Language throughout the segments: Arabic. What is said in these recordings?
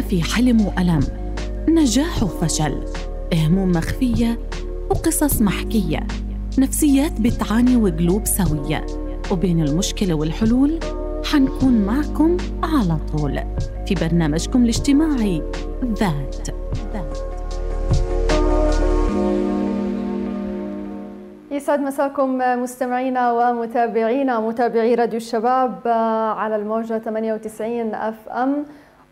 في حلم وألم. نجاح وفشل. هموم مخفية وقصص محكية. نفسيات بتعاني وقلوب سوية. وبين المشكلة والحلول حنكون معكم على طول. في برنامجكم الاجتماعي ذات. يسعد مساكم مستمعينا ومتابعينا متابعي راديو الشباب على الموجة 98 أف أم.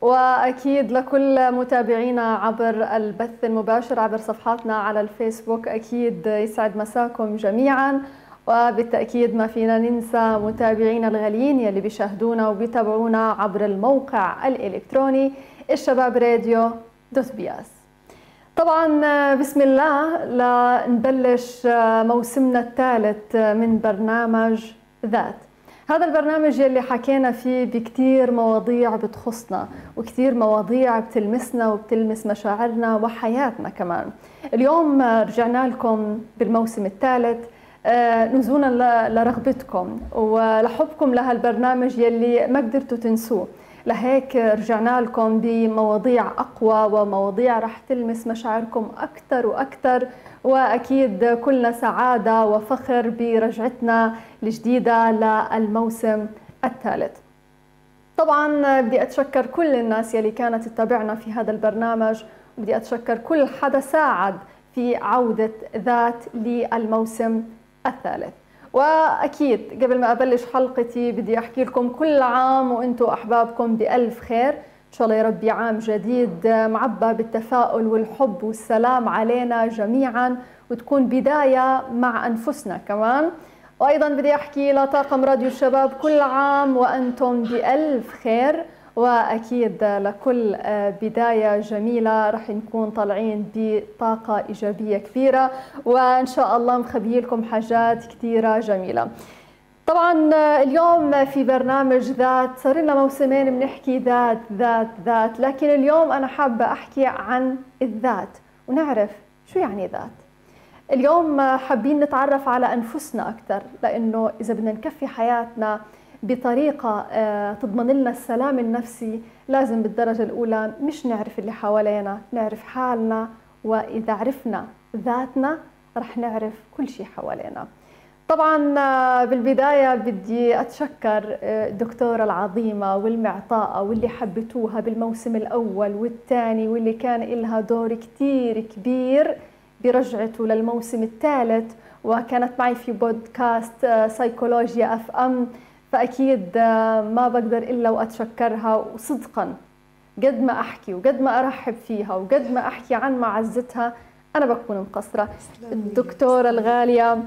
وأكيد لكل متابعينا عبر البث المباشر عبر صفحاتنا على الفيسبوك أكيد يسعد مساكم جميعا. وبالتأكيد ما فينا ننسى متابعينا الغاليين يلي بيشاهدونا وبيتابعونا عبر الموقع الإلكتروني الشباب راديو دوت بياس طبعا بسم الله لنبلش موسمنا الثالث من برنامج ذات. هذا البرنامج يلي حكينا فيه بكتير مواضيع بتخصنا وكتير مواضيع بتلمسنا وبتلمس مشاعرنا وحياتنا كمان. اليوم رجعنا لكم بالموسم الثالث. نزولا لرغبتكم ولحبكم لهالبرنامج يلي ما قدرتوا تنسوه. لهيك رجعنا لكم بمواضيع أقوى ومواضيع رح تلمس مشاعركم أكثر وأكثر وأكيد كلنا سعادة وفخر برجعتنا الجديدة للموسم الثالث. طبعا بدي أتشكر كل الناس يلي كانت تتابعنا في هذا البرنامج بدي أتشكر كل حدا ساعد في عودة ذات للموسم الثالث. وأكيد قبل ما أبلش حلقتي بدي أحكي لكم كل عام وأنتم أحبابكم بألف خير. إن شاء الله يا ربي عام جديد معبى بالتفاؤل والحب والسلام علينا جميعا وتكون بداية مع أنفسنا كمان. وأيضا بدي أحكي لطاقم راديو الشباب كل عام وأنتم بألف خير. وأكيد لكل بداية جميلة رح نكون طالعين بطاقة إيجابية كبيرة وإن شاء الله مخبي لكم حاجات كثيره جميلة. طبعا اليوم في برنامج ذات صار لنا موسمين بنحكي ذات ذات ذات لكن اليوم أنا حابة أحكي عن الذات ونعرف شو يعني ذات. اليوم حابين نتعرف على أنفسنا أكثر لأنه إذا بدنا نكفي حياتنا بطريقة تضمن لنا السلام النفسي لازم بالدرجة الأولى. مش نعرف اللي حوالينا نعرف حالنا وإذا عرفنا ذاتنا رح نعرف كل شيء حوالينا. طبعا بالبداية بدي أتشكر الدكتورة العظيمة والمعطاءة واللي حبتوها بالموسم الأول والثاني واللي كان لها دور كتير كبير برجعته للموسم الثالث وكانت معي في بودكاست سيكولوجيا أف أم. فأكيد ما بقدر إلا وأتشكرها وصدقا. قد ما أحكي وقد ما أرحب فيها وقد ما أحكي عن معزتها أنا بكون مقصرة. الدكتورة الغالية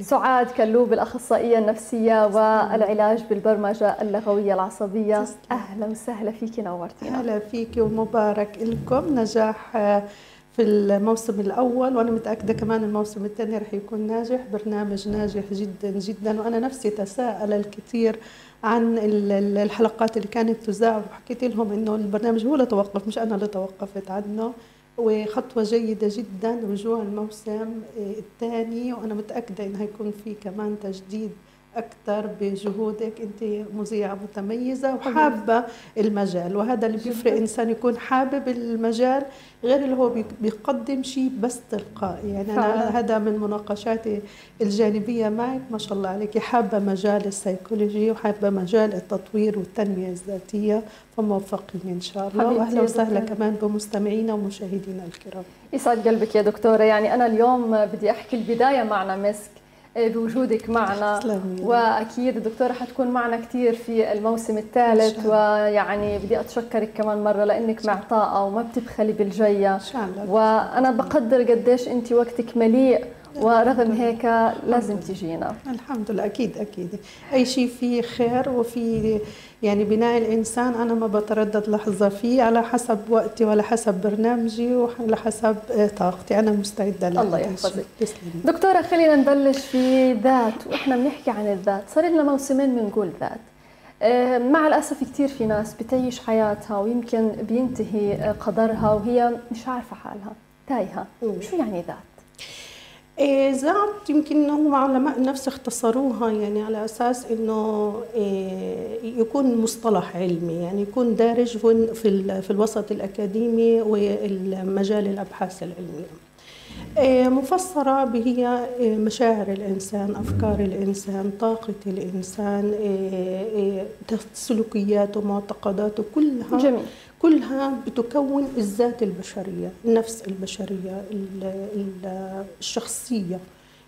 سعاد كلوب الأخصائية النفسية والعلاج بالبرمجة اللغوية العصبية. أهلا وسهلا فيكي نورتينا. أهلا فيكي ومبارك لكم. نجاح في الموسم الأول وأنا متأكدة كمان الموسم الثاني رح يكون ناجح برنامج ناجح جدا جدا. وأنا نفسي تساءل الكثير عن الحلقات اللي كانت تذاع. وحكيت لهم إنه البرنامج هو اللي توقف مش أنا اللي توقفت عنه. وخطوة جيدة جدا رجوع الموسم الثاني. وأنا متأكدة إنه هيكون في كمان تجديد أكثر بجهودك أنت مذيعة متميزة وحابة المجال وهذا اللي بيفرق إنسان يكون حابب المجال غير اللي هو بيقدم شيء بس تلقائي. يعني أنا هذا من مناقشاتي الجانبية معك. ما شاء الله عليك. حابة مجال السيكولوجي وحابة مجال التطوير والتنمية الذاتية فموفقين إن شاء الله. واهلا وسهلا كمان بمستمعينا ومشاهدينا الكرام. يسعد قلبك يا دكتورة. يعني أنا اليوم بدي أحكي البداية معنا مسك. بوجودك معنا. وأكيد الدكتورة حتكون معنا كثير في الموسم الثالث ويعني بدي أتشكرك كمان مرة لأنك معطاءه وما بتبخلي بالجيه إن شاء الله. وأنا بقدر قديش انت وقتك مليء ورغم هيك لازم تجينا. الحمد لله. أكيد أكيد. أي شيء فيه خير وفي يعني بناء الإنسان أنا ما بتردد لحظة فيه على حسب وقتي ولا حسب برنامجي وعلى حسب طاقتي. أنا مستعدة الله يحفظك. دكتورة خلينا نبلش في ذات. وإحنا بنحكي عن الذات. صار لنا موسمين بنقول ذات. مع الأسف كثير في ناس بتعيش حياتها ويمكن بينتهي قدرها وهي مش عارفة حالها تايهة. شو يعني ذات؟ إيه ذات يمكن هم علماء النفس اختصروها يعني على أساس إنه إيه يكون مصطلح علمي يعني يكون دارج في في الوسط الأكاديمي والمجال الأبحاث العلمية. إيه مفسرة بهي مشاعر الإنسان أفكار الإنسان طاقة الإنسان سلوكياته معتقداته كلها جميل. كلها بتكون الذات البشرية النفس البشرية الشخصية.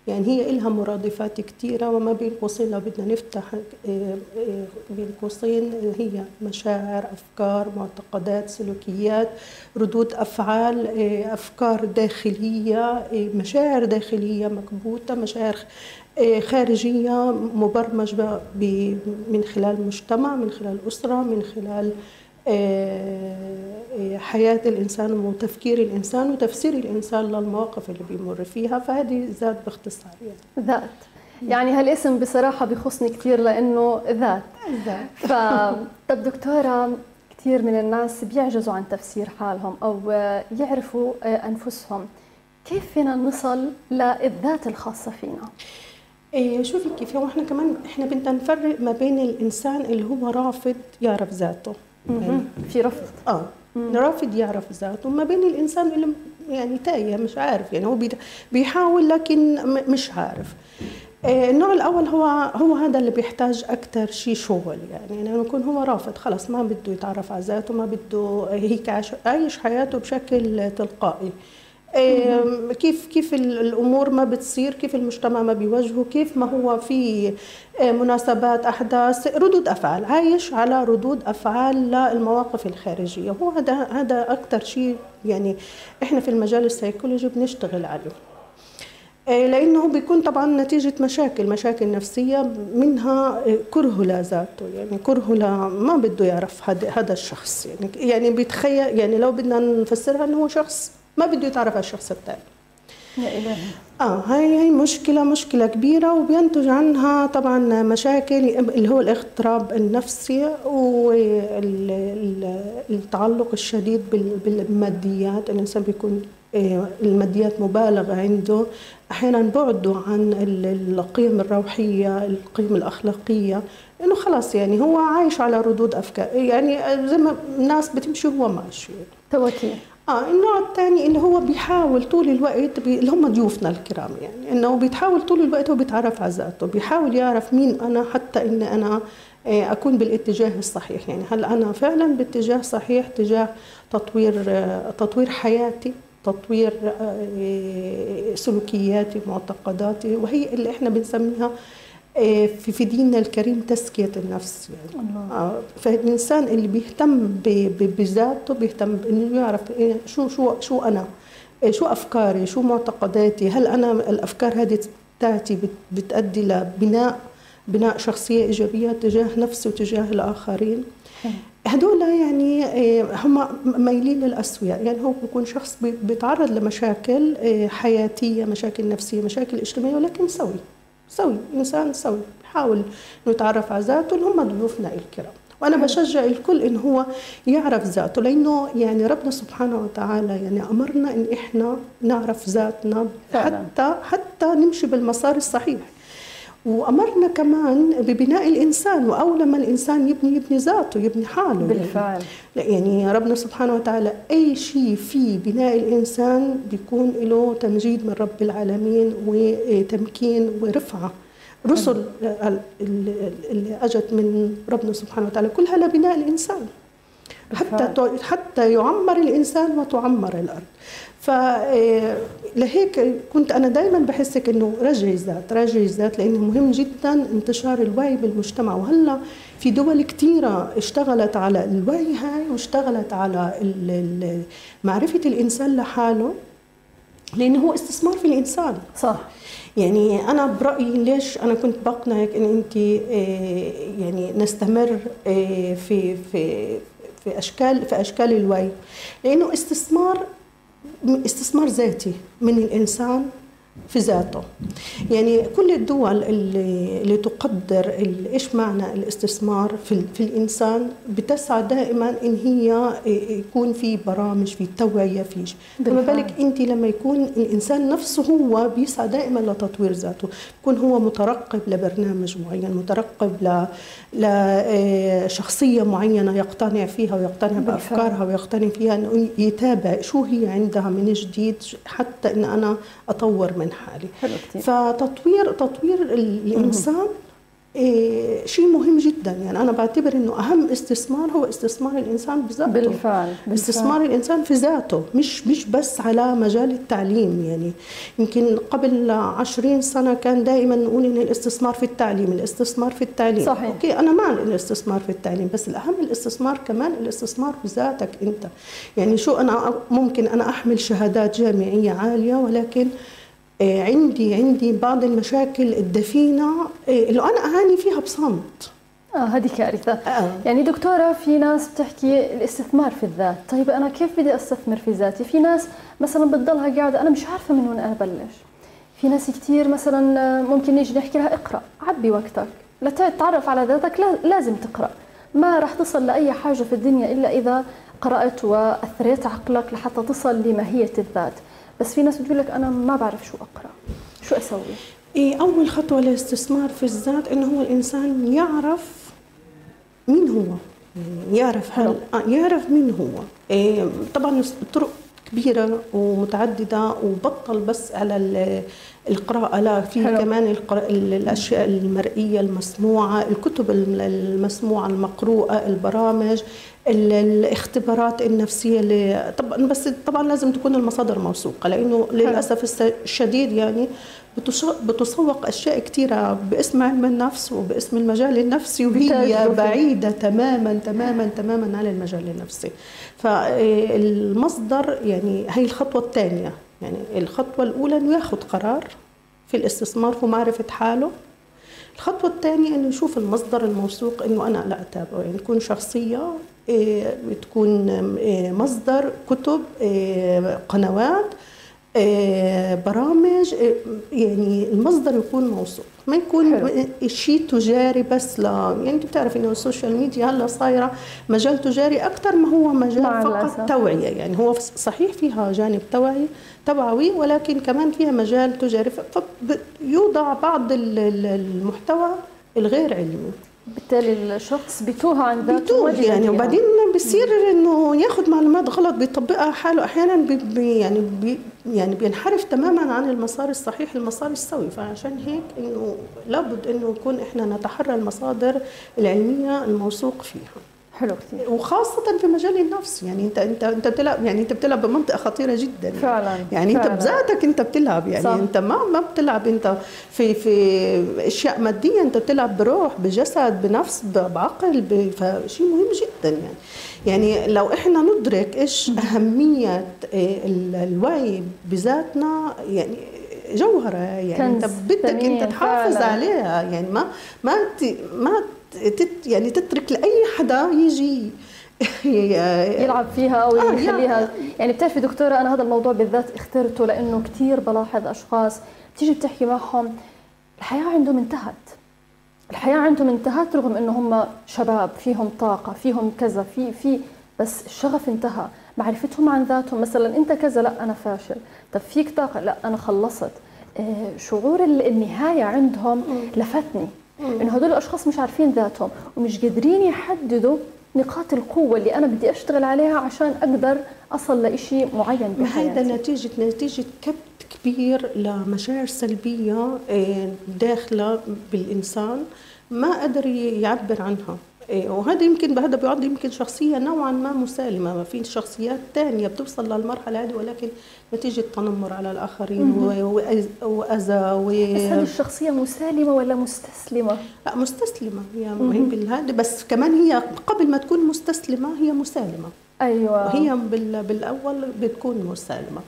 يعني هي إلها مرادفات كثيرة وما بين قوسين لو بدنا نفتح آه، آه، بين قوسين هي مشاعر أفكار معتقدات سلوكيات ردود أفعال آه، أفكار داخلية مشاعر داخلية مكبوتة مشاعر خارجية مبرمجة من خلال مجتمع من خلال أسرة من خلال حياة الإنسان وتفكير الإنسان وتفسير الإنسان للمواقف اللي بيمر فيها فهذه ذات باختصار يعني ذات. يعني هالاسم بصراحة بيخصني كثير لأنه ذات. ذات. ف... طب دكتورة كثير من الناس بيعجزوا عن تفسير حالهم أو يعرفوا آه، أنفسهم. كيف فينا نصل للذات الخاصة فينا؟ إيه شوفي كيف هو إحنا كمان إحنا بدنا نفرق ما بين الإنسان اللي هو رافض يعرف ذاته. في رفض. آه. رافض يعرف ذاته. ما بين الإنسان اللي يعني تايه مش عارف. يعني هو بيحاول لكن مش عارف. آه، النوع الأول هو هو هذا اللي بيحتاج أكثر شيء شغل. يعني لما يكون هو رافض. خلص ما بده يتعرف على ذاته ما بده هيك عايش حياته بشكل تلقائي. كيف كيف الأمور ما بتصير كيف المجتمع ما بيواجهه كيف ما هو في مناسبات أحداث ردود أفعال. عايش على ردود أفعال للمواقف الخارجية. هو هذا هذا أكثر شيء يعني إحنا في المجال السيكولوجي بنشتغل عليه. لأنه بيكون طبعا نتيجة مشاكل مشاكل نفسية منها كره لذاته يعني كره ما بده يعرف هذا الشخص. يعني يعني بيتخيل يعني لو بدنا نفسرها إنه هو شخص ما بده يتعرف على الشخص الثاني يا إلهي. آه هاي هي مشكله مشكلة كبيرة وبينتج عنها طبعا مشاكل اللي هو الاضطراب النفسي والتعلق الشديد بالماديات. الإنسان بيكون آه، الماديات مبالغة عنده. أحيانا بعده عن القيم الروحية القيم الأخلاقية. لأنه خلاص يعني هو عايش على ردود أفكار. يعني زي ما الناس بتمشي هو ماشي. توكيل. آه النوع الثاني اللي هو بيحاول طول الوقت بي... اللي هم ضيوفنا الكرام يعني إنه بيتحاول طول الوقت هو بيتعرف على ذاته بيحاول يعرف مين أنا حتى ان أنا آه، أكون بالاتجاه الصحيح. يعني هل أنا فعلا باتجاه صحيح تجاه تطوير آه، تطوير حياتي تطوير آه، سلوكياتي معتقداتي وهي اللي إحنا بنسميها في في ديننا الكريم تزكية النفس يعني. الله. آه، فالإنسان اللي بيهتم بذاته بيهتم بإنه يعرف إيه شو شو شو أنا شو أفكاري شو معتقداتي هل أنا الأفكار هذه تأتي بتأدي لبناء بناء شخصية إيجابية تجاه نفسي وتجاه الآخرين؟ هدول يعني هم مايلين للأسوياء يعني هو بيكون شخص بيتعرض لمشاكل حياتية مشاكل نفسية مشاكل اجتماعية ولكن سوي. سوي إنسان سوي. بحاول نتعرف على ذاته اللي هم ضيوفنا الكرام. وأنا بشجع الكل إن هو يعرف ذاته لأنه يعني ربنا سبحانه وتعالى يعني أمرنا إن إحنا نعرف ذاتنا حتى حتى نمشي بالمسار الصحيح. وأمرنا كمان ببناء الإنسان واول ما الإنسان يبني يبني ذاته يبني حاله. بالفعل. يعني, يعني ربنا سبحانه وتعالى أي شيء في بناء الإنسان بيكون له تمجيد من رب العالمين وتمكين ورفعة. رسل اللي أجت من ربنا سبحانه وتعالى كلها لبناء الإنسان. حتى حتى يعمر الإنسان وتعمر الأرض. فلهيك آه، كنت أنا دائما بحسك إنه رجعي الذات رجعي الذات لأنه مهم جدا انتشار الوعي بالمجتمع. وهلأ في دول كثيرة اشتغلت على الوعي هاي واشتغلت على معرفة الإنسان لحاله لأنه هو استثمار في الإنسان. صح. يعني أنا برأيي ليش أنا كنت بقنعك إن أنت آه، يعني نستمر آه، في في في أشكال في أشكال الوعي. لأنه استثمار استثمار ذاتي من الإنسان في ذاته. يعني كل الدول اللي, اللي تقدر إيش معنى الاستثمار في, في الإنسان؟ بتسعى دائما إن هي يكون في برامج في توعية في فما بالك أنت لما يكون الإنسان نفسه هو بيسعى دائما لتطوير ذاته. يكون هو مترقب لبرنامج معين مترقب ل لشخصية معينة يقتنع فيها ويقتنع بأفكارها ويقتنع فيها إنه يتابع شو هي عندها من جديد حتى إن أنا أطور من حالي حلو كتير. فتطوير تطوير الإنسان إيه شيء مهم جدا. يعني أنا بعتبر إنه أهم استثمار هو استثمار الإنسان بذاته. بالفعل, بالفعل. استثمار الإنسان في ذاته مش مش بس على مجال التعليم. يعني يمكن قبل 20 سنة كان دائما نقول إن الاستثمار في التعليم الاستثمار في التعليم. صحيح. أوكي أنا مع الاستثمار في التعليم بس الأهم الاستثمار كمان الاستثمار بذاتك أنت. يعني شو أنا ممكن أنا أحمل شهادات جامعية عالية ولكن عندي عندي بعض المشاكل الدفينة آه، اللي أنا أعاني فيها بصمت. آه هذه كارثة. آه. يعني دكتورة في ناس بتحكي الاستثمار في الذات. طيب أنا كيف بدي أستثمر في ذاتي؟ في ناس مثلا بتضلها قاعدة أنا مش عارفة من وين أبلش. في ناس كثير مثلا ممكن نيجي نحكي لها اقرأ عبي وقتك. لتتعرف على ذاتك لازم تقرأ. ما راح تصل لأي حاجة في الدنيا إلا إذا قرأت وأثريت عقلك لحتى تصل لماهية الذات. بس في ناس بتقول لك أنا ما بعرف شو أقرأ شو أسوي؟ إيه أول خطوة للاستثمار في الذات إنه هو الإنسان يعرف مين هو. يعني يعرف هل آه يعرف مين هو. إيه طبعا الطرق كبيرة ومتعددة وبطل بس على القراءة لا في حلو. كمان الأشياء المرئية المسموعة الكتب المسموعة المقروءة البرامج الاختبارات النفسية اللي طبعا بس طبعا لازم تكون المصادر موثوقة لأنه للأسف الشديد يعني بتسوق أشياء كثيره باسم علم النفس وباسم المجال النفسي وهي بعيدة تماما تماما تماما عن المجال النفسي. فالمصدر يعني هي الخطوة الثانية. يعني الخطوة الأولى إنه ياخذ قرار في الاستثمار في معرفة حاله. الخطوة الثانية إنه يشوف المصدر الموثوق إنه أنا لا أتابعه يعني تكون شخصية إيه، إيه، مصدر كتب إيه، قنوات برامج يعني المصدر يكون موثوق. ما يكون شيء تجاري بس لا. يعني انت بتعرف إنه السوشيال ميديا هلا صايرة مجال تجاري أكثر ما هو مجال فقط. توعية. يعني هو صحيح فيها جانب توعي توعوي ولكن كمان فيها مجال تجاري. فيوضع بعض المحتوى الغير علمي. بالتالي الشخص بيتوه عن ذاته بيتوه يعني وبعدين بيصير إنه ياخذ معلومات غلط بيطبقها حاله. أحيانا بي يعني بي يعني بينحرف تماما عن المسار الصحيح المسار السوي. فعشان هيك إنه لابد إنه يكون إحنا نتحرى المصادر العلمية الموثوق فيها. حلو كثير وخاصة في مجال النفس يعني انت انت انت بتلعب يعني انت بتلعب بمنطقة خطيرة جدا فعلا يعني فعلا. انت بذاتك انت بتلعب يعني صح. انت ما ما بتلعب انت في في أشياء مادية انت بتلعب بروح بجسد بنفس بعقل فشيء مهم جدا يعني يعني لو إحنا ندرك إيش أهمية الوعي بذاتنا يعني جوهرة يعني انت بدك انت تحافظ فعلا. عليها يعني ما ما ما تت يعني تترك لأي حدا يجي يلعب فيها أو آه يخليها. يعني بتعرفي دكتورة أنا هذا الموضوع بالذات اخترته لأنه كثير بلاحظ أشخاص بتيجي بتحكي معهم الحياة عندهم انتهت الحياة عندهم انتهت رغم إنه هم شباب فيهم طاقة فيهم كذا في في بس الشغف انتهى. معرفتهم عن ذاتهم مثلا أنت كذا لا أنا فاشل. طب فيك طاقة؟ لا أنا خلصت. آه، شعور النهاية عندهم لفتني. انه هدول الأشخاص مش عارفين ذاتهم ومش قادرين يحددوا نقاط القوة اللي أنا بدي أشتغل عليها عشان أقدر أصل لإشي معين بحياتي. هذا نتيجة نتيجة كبت كبير لمشاعر سلبية آه، داخلة بالإنسان ما قدر يعبر عنها. وهذا يمكن هذا بيعد يمكن شخصية نوعا ما مسالمة. ما في شخصيات ثانية بتوصل للمرحلة هذه ولكن نتيجة تنمر على الآخرين وأذى و... بس هذه الشخصية مسالمة ولا مستسلمة؟ لا مستسلمة. هي هي بس كمان هي قبل ما تكون مستسلمة هي مسالمة. أيوة. وهي بالأول بتكون مسالمة.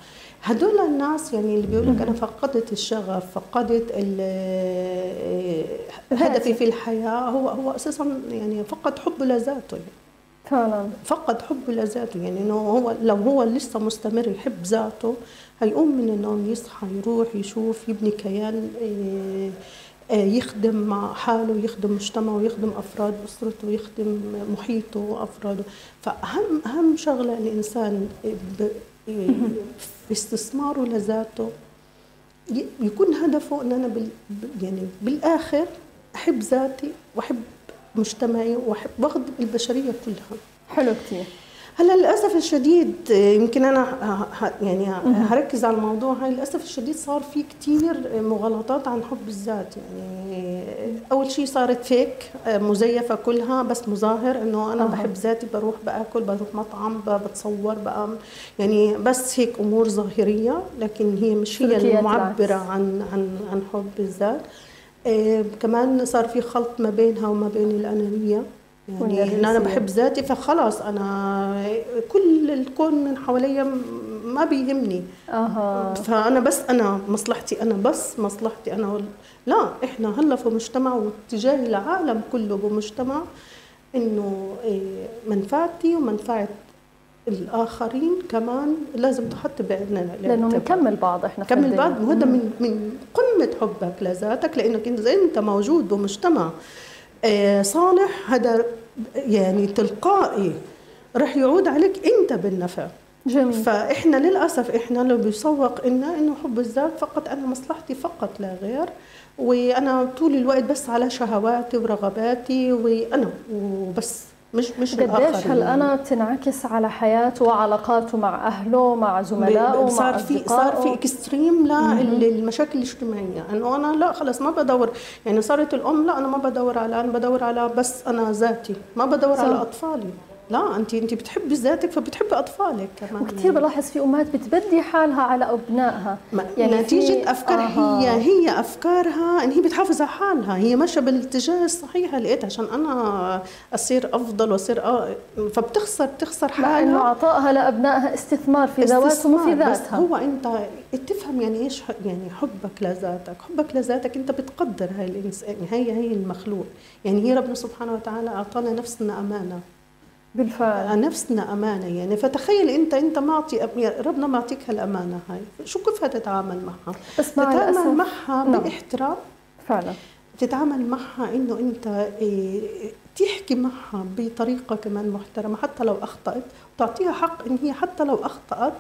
هدول الناس يعني اللي بيقول لك أنا فقدت الشغف فقدت هدفي في الحياة هو هو أساسا يعني فقد حبه لذاته فعلا. فقد حبه لذاته يعني إنه هو لو هو لسه مستمر يحب ذاته هيقوم من النوم يصحى يروح يشوف يبني كيان إيه آه، يخدم مع حاله يخدم مجتمعه يخدم افراد أسرته يخدم محيطه وافراده فاهم أهم شغلة الإنسان في استثماره لذاته. يكون هدفه إن أنا بال يعني بالآخر أحب ذاتي وأحب مجتمعي وأحب وأخذ البشرية كلها. حلو كثير هلا للأسف الشديد يمكن أنا يعني هركز على الموضوع هاي للأسف الشديد صار في كثير مغالطات عن حب الذات. يعني أول شيء صارت فيك مزيفة كلها بس مظاهر إنه أنا أه. بحب ذاتي بروح بآكل بروح مطعم بتصور بقى يعني بس هيك أمور ظاهرية لكن هي مش هي المعبرة عن عن عن حب الذات. إيه كمان صار في خلط ما بينها وما بين الأنانية. يعني ان أنا بحب ذاتي فخلاص أنا كل الكون من حواليا ما بيهمني. أها. فأنا بس أنا مصلحتي أنا بس مصلحتي أنا لا إحنا هلا في مجتمع واتجاه العالم كله بمجتمع إنه إيه، منفعتي ومنفعة الآخرين كمان لازم تحط بعيننا لأنه بنكمل بعض إحنا نكمل بعض. وهذا من من قمة حبك لذاتك لأنك إنت أنت موجود بمجتمع. صالح هذا يعني تلقائي رح يعود عليك أنت بالنفع. جميل. فإحنا للأسف إحنا لو بيسوق لنا إنه حب الذات فقط أنا مصلحتي فقط لا غير. وأنا طول الوقت بس على شهواتي ورغباتي وأنا وبس. مش مش قديش هل أنا بتنعكس على حياته وعلاقاته مع أهله مع زملائه صار في صار في اكستريم للمشاكل الاجتماعية. انه أنا لا خلص ما بدور. يعني صارت الأم لا أنا ما بدور على أنا بدور على بس أنا ذاتي. ما بدور صح. على أطفالي. لا انت انت بتحبي ذاتك فبتحبي أطفالك كمان. وكثير بلاحظ في أمهات بتبدي حالها على أبنائها. يعني نتيجه افكار آه. هي هي أفكارها إن هي بتحافظ على حالها. هي ماشيه بالاتجاه الصحيح لقيت عشان أنا أصير أفضل وأصير آه فبتخسر بتخسر حالها إنه عطائها لأبنائها استثمار في ذواتهم وفي ذاتها. هو أنت تفهم يعني إيش يعني حبك لذاتك. حبك لذاتك أنت بتقدر هاي الانسان هي هي المخلوق. يعني هي ربنا سبحانه وتعالى أعطانا نفسنا أمانة. بالفعل. نفسنا أمانة يعني. فتخيل أنت أنت معطي ربنا معطيك هالأمانة هاي. شو كيف هتتعامل معها؟ بس مع تتعامل معها نعم. باحترام فعلا. تتعامل معها إنه أنت إيه تحكي معها بطريقة كمان محترمة. حتى لو أخطأت وتعطيها حق إن هي حتى لو أخطأت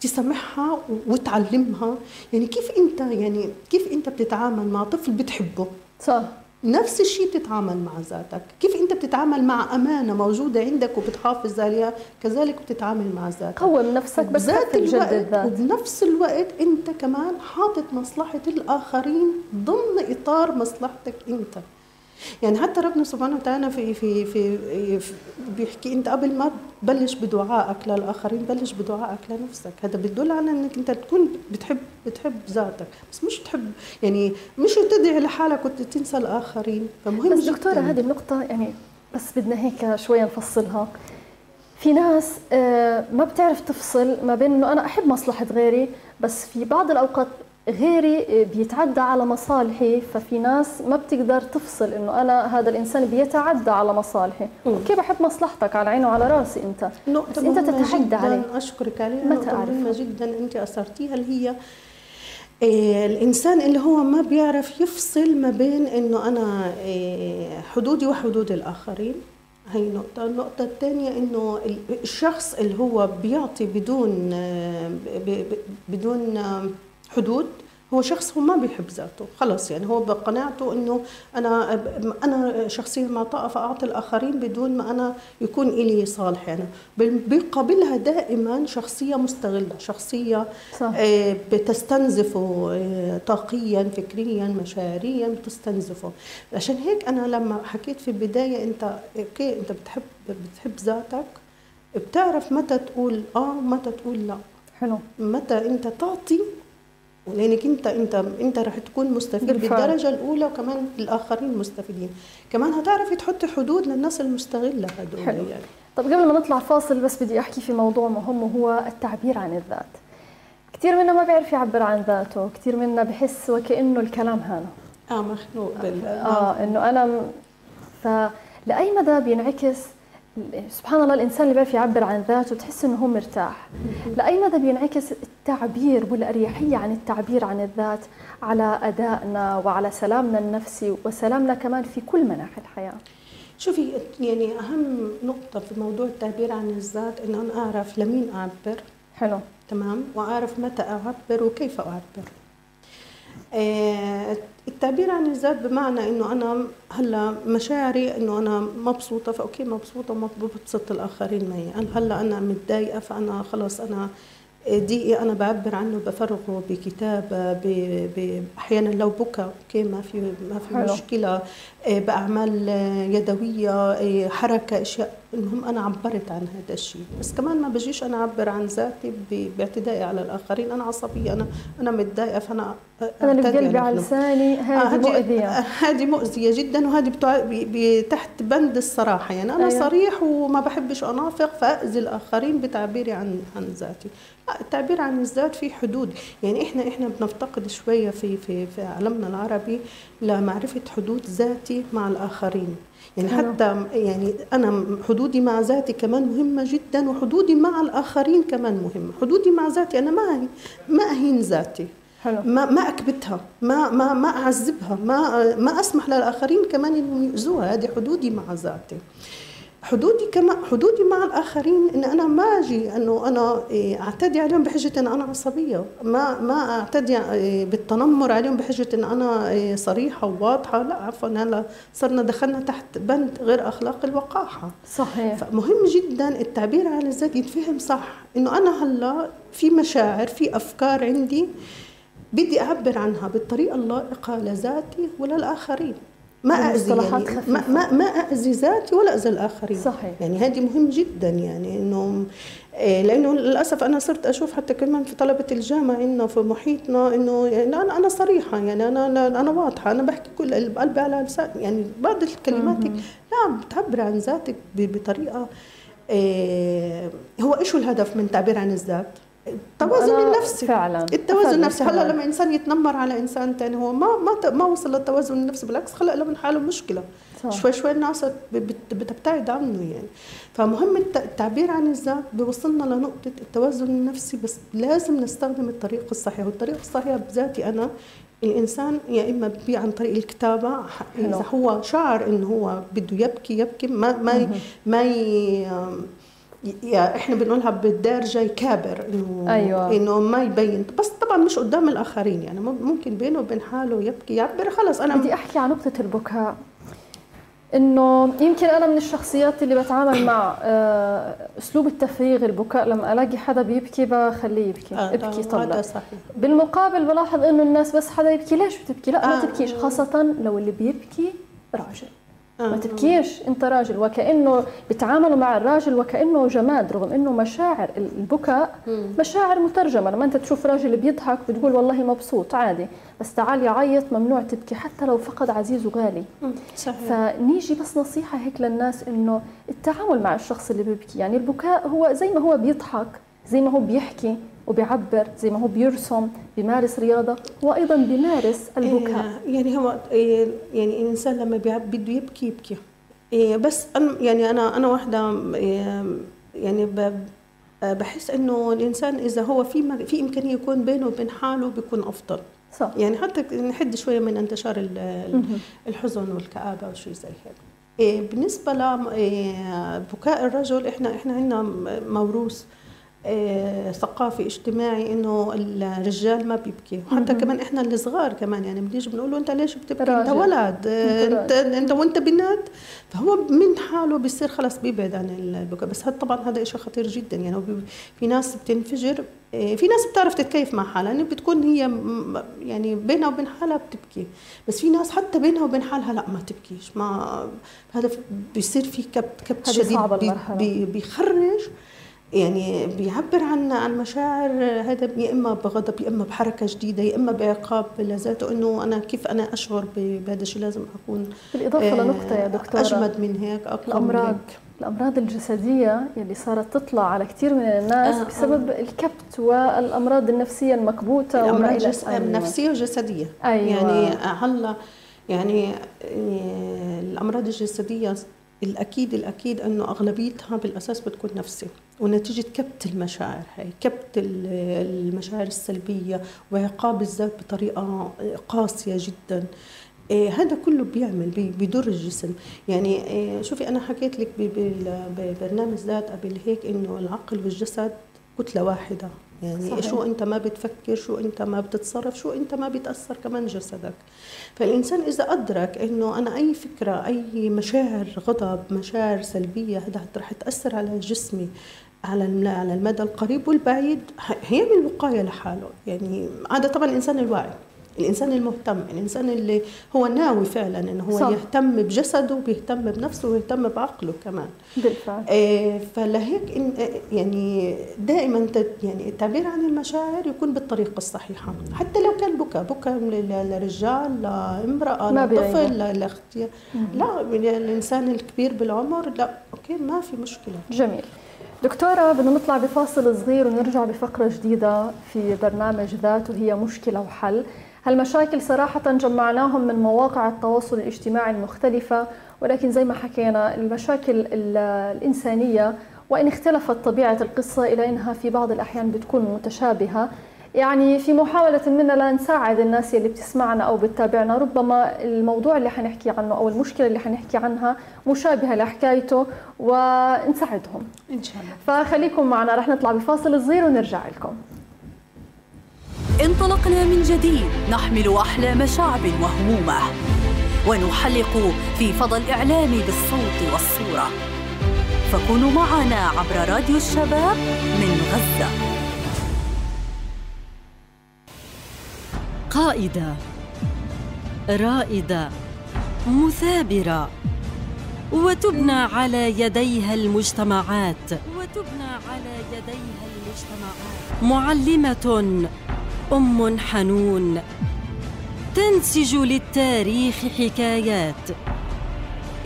تسامحها وتعلمها. يعني كيف أنت يعني كيف أنت بتتعامل مع طفل بتحبه؟ صح. نفس الشيء بتتعامل مع ذاتك. كيف أنت بتتعامل مع أمانة موجودة عندك وبتحافظ عليها؟ كذلك بتتعامل مع ذاتك. قوم نفسك بس ذات الوقت الذات. وبنفس الوقت أنت كمان حاطط مصلحة الآخرين ضمن إطار مصلحتك أنت. يعني حتى ربنا سبحانه وتعالى في في في, في بيحكي أنت قبل ما تبلش بدعائك للآخرين بلش بدعائك لنفسك. هذا بيدل على إنك أنت تكون بتحب بتحب ذاتك. بس مش تحب يعني مش تدعي لحالك وتنسى الآخرين. فمهم بس دكتورة هذه النقطة يعني بس بدنا هيك شوية نفصلها. في ناس آه، ما بتعرف تفصل ما بين إنه أنا أحب مصلحة غيري بس في بعض الأوقات غيري بيتعدى على مصالحي ففي ناس ما بتقدر تفصل إنه أنا هذا الإنسان بيتعدى على مصالحي. أوكي بحب مصلحتك على عيني وعلى رأسي أنت؟ نقطة بس أنت تتحدى عليه. أشكرك عليها. نقطة مهمة جدا أنت أثرتيها اللي هي إيه الإنسان اللي هو ما بيعرف يفصل ما بين إنه أنا إيه حدودي وحدود الآخرين. هي نقطة، النقطة الثانية إنه الشخص اللي هو بيعطي بدون آه، بدون حدود هو شخص هو ما بيحب ذاته خلص يعني هو بقناعته إنه أنا أنا شخصيه معطاءه فأعطي الآخرين بدون ما أنا يكون لي صالح يعني. بيقابلها دائما شخصية مستغلة شخصية صح. آه، بتستنزفه آه، طاقيا فكريا مشاعريا بتستنزفه. عشان هيك أنا لما حكيت في البداية أنت أوكي أنت بتحب بتحب ذاتك بتعرف متى تقول آه ومتى تقول لا. حلو. متى أنت تعطي لانك انت انت انت رح تكون مستفيد بالفعل. بالدرجة الأولى وكمان الآخرين مستفيدين كمان هتعرفي تحطي حدود للناس المستغلة هدول حلو. يعني طب قبل ما نطلع فاصل بس بدي أحكي في موضوع مهم وهو التعبير عن الذات كثير منا ما بيعرف يعبر عن ذاته كثير منا بحس وكأنه الكلام هذا آه مخنوق بال آه إنه أنا م... فلأي مدى بينعكس سبحان الله الإنسان اللي بيعرف يعبر عن ذاته بتحس إنه هو مرتاح. لأي مدى بينعكس التعبير والاريحيه عن التعبير عن الذات على أدائنا وعلى سلامنا النفسي وسلامنا كمان في كل مناحي الحياة؟ شوفي يعني أهم نقطة في موضوع التعبير عن الذات إنه أنا أعرف لمين أعبر. حلو. تمام؟ وأعرف متى أعبر وكيف أعبر. آه، التعبير عن الذات بمعنى إنه أنا هلأ مشاعري إنه أنا مبسوطة ف okay مبسوطة وببسط الآخرين معي. هلأ أنا متضايقة فأنا خلص أنا دي أنا بعبر عنه بفرغه بكتابه أحيانا لو بكى okay ما في ما في. مشكلة. آه، بأعمال يدوية آه، حركة أشياء. المهم أنا عبرت عن هذا الشيء. بس كمان ما بجيش أنا أعبر عن ذاتي باعتدائي على الآخرين. أنا عصبية أنا أنا متضايقة فأنا أنا اللي بقلبي على لساني هذه آه مؤذية. هذه مؤذية جدا وهذه تحت بند الصراحة. يعني أنا أيوة. صريح وما بحبش أنافق فأذي الآخرين بتعبيري عن عن ذاتي. التعبير عن الذات في حدود. يعني إحنا إحنا بنفتقد شوية في في في عالمنا العربي لمعرفة حدود ذاتي مع الآخرين. يعني حلو. حتى يعني أنا حدودي مع ذاتي كمان مهمة جدا وحدودي مع الآخرين كمان مهمة حدودي مع ذاتي أنا ما ما أهين ذاتي حلو. ما ما أكبتها ما ما ما أعذبها ما ما أسمح للآخرين كمان إنهم يؤذوها هذه حدودي مع ذاتي حدودي كما حدودي مع الآخرين إن أنا ما أجي أنه أنا إيه، أعتدي عليهم بحجة إن أنا عصبية. ما ما أعتدي إيه، بالتنمر عليهم بحجة إن أنا إيه، صريحة وواضحة. لا عفوا هلا صرنا دخلنا تحت بند غير أخلاق الوقاحة. صحيح. فمهم جدا التعبير عن الذات يتفهم صح. إنه أنا هلأ في مشاعر في أفكار عندي بدي أعبر عنها بالطريقة اللائقة لذاتي وللآخرين. ما اذي يعني ما, ما ما اذي ذاتي ولا اذي الآخرين. صحيح. يعني هذه مهم جدا يعني انه إيه، لأنه للأسف أنا صرت أشوف حتى كمان في طلبة الجامعة عندنا في محيطنا إنه يعني أنا أنا صريحة يعني أنا أنا, أنا واضحة أنا بحكي كل بقلبي على لسان يعني بعض الكلمات لا بتعبر عن ذاتك بطريقة إيه هو إيش الهدف من التعبير عن الذات؟ التوازن النفسي. فعلا التوازن النفسي. هلأ لما إنسان يتنمر على إنسان ثاني هو ما ما ما وصل للتوازن النفسي بالعكس خلق له من حاله مشكلة. صح. شوي شوي الناس بتبتعد عنه يعني. فمهم التعبير عن الذات بيوصلنا لنقطة التوازن النفسي بس لازم نستخدم الطريقة الصحيحه والطريقة الصحيحه بذاتي أنا الإنسان يا إما بي عن طريق الكتابة إذا هو شعر إنه هو بده يبكي يبكي ما ما ما يا إحنا بنقولها بالدارجه يكابر إنه أيوة. إنه ما يبين. بس طبعا مش قدام الآخرين يعني ممكن بينه وبين حاله يبكي يعبر خلص أنا بدي أحكي عن نقطة البكاء. إنه يمكن أنا من الشخصيات اللي بتعامل مع آه، أسلوب التفريغ البكاء لما ألاقي حدا بيبكي بخليه يبكي. آه ابكي طلع. هذا صحيح. بالمقابل بلاحظ إنه الناس بس حدا يبكي ليش بتبكي؟ لا آه. ما تبكيش. خاصة لو اللي بيبكي راجل. ما آه. تبكيش. انت راجل وكأنه بيتعاملوا مع الراجل وكأنه جماد رغم إنه مشاعر البكاء مشاعر مترجمة. لما أنت تشوف راجل بيضحك بتقول والله مبسوط عادي. بس تعال يعيط ممنوع تبكي حتى لو فقد عزيز وغالي. صحيح. فنيجي بس نصيحة هيك للناس إنه التعامل مع الشخص اللي بيبكي. يعني البكاء هو زي ما هو بيضحك زي ما هو بيحكي. وبيعبر زي ما هو بيرسم بيمارس رياضة هو أيضا بيمارس البكاء إيه، يعني هو إيه، يعني الإنسان لما بده يبكي يبكي. إيه، بس أنا يعني أنا أنا واحدة يعني بحس إنه الإنسان إذا هو في في إمكانية يكون بينه وبين حاله بيكون أفضل. صح. يعني حتى نحد شوية من انتشار الحزن والكآبة وشيء زي هيك. بالنسبة لبكاء الرجل إحنا إحنا عندنا موروث. ثقافي اجتماعي إنه الرجال ما بيبكي. وحتى كمان إحنا الصغار كمان يعني بنيجي بنقول له أنت ليش بتبكي؟ أنت ولد. أنت انت وأنت بنات. فهو من حاله بيصير خلص بيبعد عن البكاء. بس هذا طبعا هذا شيء خطير جدا. يعني في ناس بتنفجر. آه، في ناس بتعرف تتكيف مع حالها. يعني بتكون هي يعني بينها وبين حالها بتبكي. بس في ناس حتى بينها وبين حالها لا ما تبكيش. ما هذا بيصير في كبت كبت شديد. بيخرج. يعني بيعبر عن عن مشاعر هذا يا إما بغضب يا إما بحركة جديدة يا إما بعقاب لذاته إنه أنا كيف أنا أشعر بهذا الشيء لازم أكون بالإضافة آه لنقطة يا دكتورة أجمد من هيك أقوى الأمراض من هيك. الأمراض الجسدية اللي صارت تطلع على كثير من الناس آه بسبب آه. الكبت والأمراض النفسية المكبوتة الأمراض الجس... النفسيه والجسديه أيوة. يعني هلأ يعني, يعني الأمراض الجسدية الأكيد الأكيد أنه أغلبيتها بالأساس بتكون نفسي ونتيجة كبت المشاعر هي كبت المشاعر السلبية وعقاب الذات بطريقة قاسية جدا. إيه هذا كله بيعمل بيضر الجسم. يعني إيه شوفي أنا حكيت لك ببرنامج ذات قبل هيك إنه العقل والجسد كتلة واحدة. يعني صحيح. شو انت ما بتفكر شو انت ما بتتصرف شو انت ما بتأثر كمان جسدك. فالإنسان إذا أدرك إنه أنا أي فكرة أي مشاعر غضب مشاعر سلبية هذا رح تأثر على جسمي على على المدى القريب والبعيد هي من الوقايه لحاله. يعني هذا طبعا الانسان الواعي. الإنسان المهتم الإنسان اللي هو ناوي فعلا إنه هو صح. يهتم بجسده وبيهتم بنفسه ويهتم بعقله كمان. بالفعل. آه فلهيك إن يعني دائما يعني التعبير عن المشاعر يكون بالطريقة الصحيحة. حتى لو كان بكى بكى لرجال لامراه لطفل لاختي لا الإنسان الكبير بالعمر لا أوكي ما في مشكلة. جميل. دكتورة بدنا نطلع بفاصل صغير ونرجع بفقرة جديدة في برنامج ذات وهي مشكلة وحل. هالمشاكل صراحة جمعناهم من مواقع التواصل الاجتماعي المختلفة ولكن زي ما حكينا المشاكل الإنسانية وإن اختلفت طبيعة القصة إلى أنها في بعض الأحيان بتكون متشابهة. يعني في محاولة منا لنساعد الناس اللي بتسمعنا أو بتتابعنا ربما الموضوع اللي حنحكي عنه أو المشكلة اللي حنحكي عنها مشابهة لحكايته ونساعدهم. إن شاء الله. فخليكم معنا رح نطلع بفاصل صغير ونرجع لكم. انطلقنا من جديد. نحمل أحلام شعب وهمومة. ونحلق في فضاء الإعلام بالصوت والصورة. فكونوا معنا عبر راديو الشباب من غزة. قائدة. رائدة. مثابرة. وتبنى على يديها المجتمعات. وتبنى على يديها المجتمعات. معلمة. أم حنون. تنسج للتاريخ حكايات.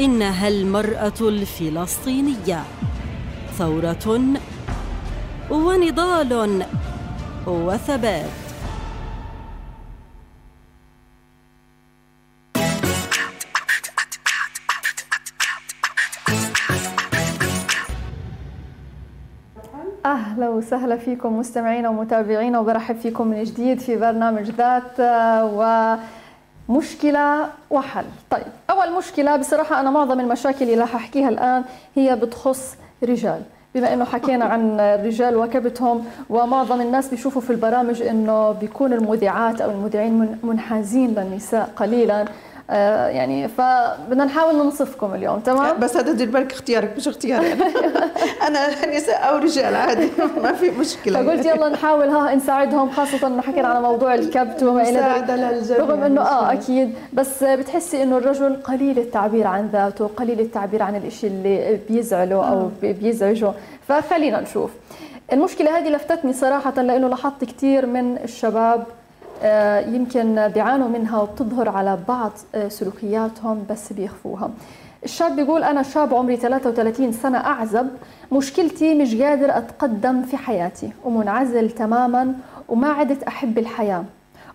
إنها المرأة الفلسطينية. ثورة ونضال وثبات. أهلا وسهلا فيكم مستمعينا ومتابعينا وبرحب فيكم من جديد في برنامج ذات ومشكلة وحل. طيب أول مشكلة بصراحة أنا معظم المشاكل اللي راح أحكيها الآن هي بتخص رجال. بما إنه حكينا عن الرجال وكبتهم ومعظم الناس بيشوفوا في البرامج إنه بيكون المذيعات أو المذيعين منحازين للنساء قليلا. يعني فبدنا نحاول ننصفكم اليوم تمام؟ بس هذا دير بالك اختيارك مش اختياري أنا. أنا نساء أو رجال عادي ما في مشكلة. فقلت يلا نحاول ها نساعدهم خاصة إنه حكينا على موضوع الكبت وما إلى ذلك. رغم إنه آه أكيد بس بتحسي إنه الرجل قليل التعبير عن ذاته قليل التعبير عن الشيء اللي بيزعله أو آه. بيزعجه. فخلينا نشوف. المشكلة هذه لفتتني صراحة لإنه لاحظت كثير من الشباب آه، يمكن بيعانوا منها وبتظهر على بعض آه، سلوكياتهم بس بيخفوها. الشاب بيقول أنا شاب عمري 33 سنة أعزب مشكلتي مش قادر أتقدم في حياتي ومنعزل تماما وما عدت أحب الحياة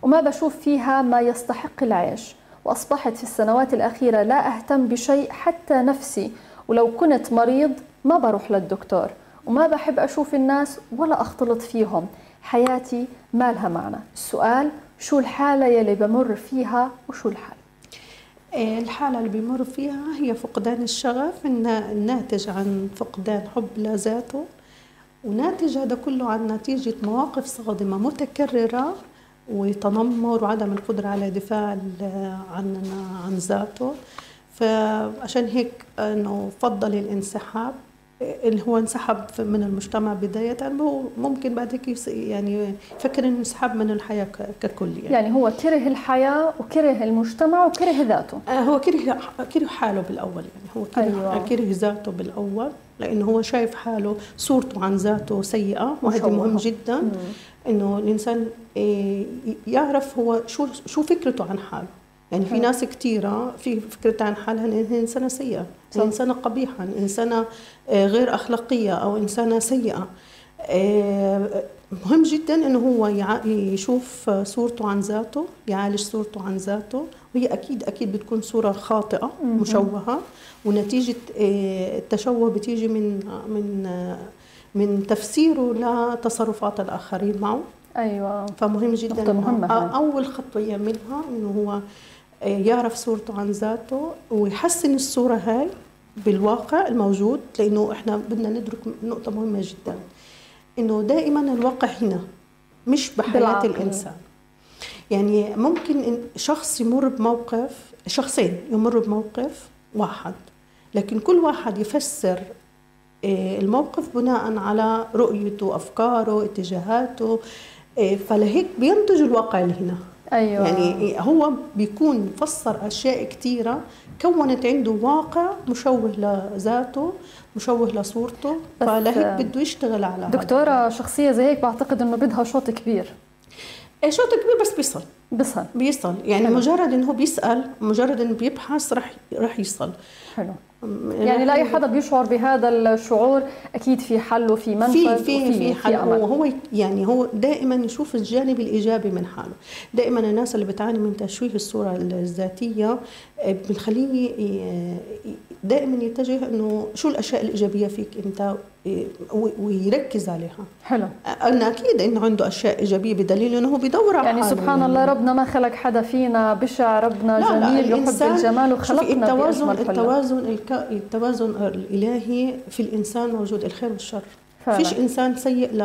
وما بشوف فيها ما يستحق العيش. وأصبحت في السنوات الأخيرة لا أهتم بشيء حتى نفسي ولو كنت مريض ما بروح للدكتور وما بحب أشوف الناس ولا أختلط فيهم. حياتي ما لها معنى السؤال شو الحالة يلي بمر فيها وشو الحل؟ إيه، الحالة اللي بمر فيها هي فقدان الشغف الناتج عن فقدان حب لذاته وناتج هذا كله عن نتيجة مواقف صادمة متكررة وتنمر وعدم القدرة على دفاع عن عن ذاته. فعشان هيك أنه فضل الانسحاب اللي هو انسحب من المجتمع بداية هو ممكن بعد هيك يعني يفكر إنه انسحب من الحياة ككل يعني. يعني هو كره الحياة وكره المجتمع وكره ذاته آه هو كره كره حاله بالأول يعني هو كره أيوة. كره ذاته بالأول لأنه هو شايف حاله صورته عن ذاته سيئة وهذا مهم جدا مم. إنه الإنسان آه، يعرف هو شو شو فكرته عن حاله يعني في ناس كثيرة في فكرة عن حالها انها إنسانة سيئة إنسانة قبيحة إنسانة آه، غير أخلاقية أو إنسانة سيئة. آه، مهم جدا إنه هو يشوف صورته عن ذاته يعالج صورته عن ذاته. وهي أكيد أكيد بتكون صورة خاطئة مشوهة. ونتيجة آه، التشوه بتيجي من من من تفسيره لتصرفات الآخرين معه. أيوه. فمهم جدا مهمة. أول خطوة يعملها إنه هو يعرف صورته عن ذاته ويحسن الصورة هاي بالواقع الموجود لأنه إحنا بدنا ندرك نقطة مهمة جدا. إنه دائما الواقع هنا مش بحياة بالعقل. الإنسان. يعني ممكن إن شخص يمر بموقف شخصين يمروا بموقف واحد لكن كل واحد يفسر آه، الموقف بناء على رؤيته أفكاره اتجاهاته آه، فلهيك بينتج الواقع اللي هنا. أيوه. يعني هو بيكون فسر أشياء كثيره كونت عنده واقع مشوه لذاته مشوه لصورته فلهيك بده يشتغل على هذا. دكتورة شخصية زي هيك بعتقد إنه بدها شوط كبير. إيه، شوط كبير بس بيصل. بيصل. بيصل. يعني حلو. مجرد إنه بيسأل مجرد إنه بيبحث رح رح يصل. حلو. يعني لاي حدا بيشعر بهذا الشعور أكيد في حل وفي منفذ في في في حل. وهو يعني هو دائما يشوف الجانب الإيجابي من حاله. دائما الناس اللي بتعاني من تشويه الصورة الذاتية آه، بنخليه دائما يتجه إنه شو الأشياء الإيجابية فيك أنت آه، ويركز عليها. حلو. أنا أكيد إنه عنده أشياء إيجابية بدليل إنه هو بيدور على يعني سبحان الله ربنا ما خلق حدا فينا بشع ربنا لا لا جميل يحب الإنسان الجمال وخلقنا التوازن حلة. التوازن الك... التوازن الإلهي في الإنسان موجود الخير والشر فعلا. فيش إنسان سيء ل...